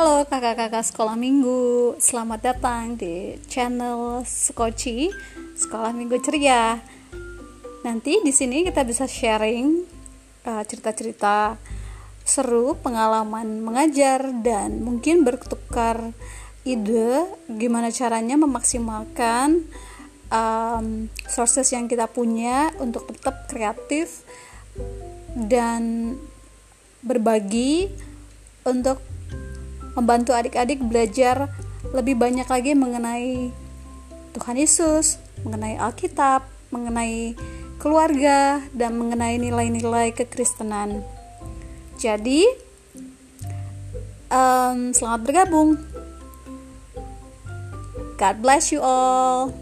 Halo kakak-kakak sekolah minggu, selamat datang di channel Skoci Sekolah Minggu Ceria. Nanti di sini kita bisa sharing uh, cerita-cerita seru, pengalaman mengajar dan mungkin bertukar ide gimana caranya memaksimalkan um, sources yang kita punya untuk tetap kreatif dan berbagi untuk membantu adik-adik belajar lebih banyak lagi mengenai Tuhan Yesus, mengenai Alkitab, mengenai keluarga, dan mengenai nilai-nilai kekristenan. Jadi, um, selamat bergabung. God bless you all.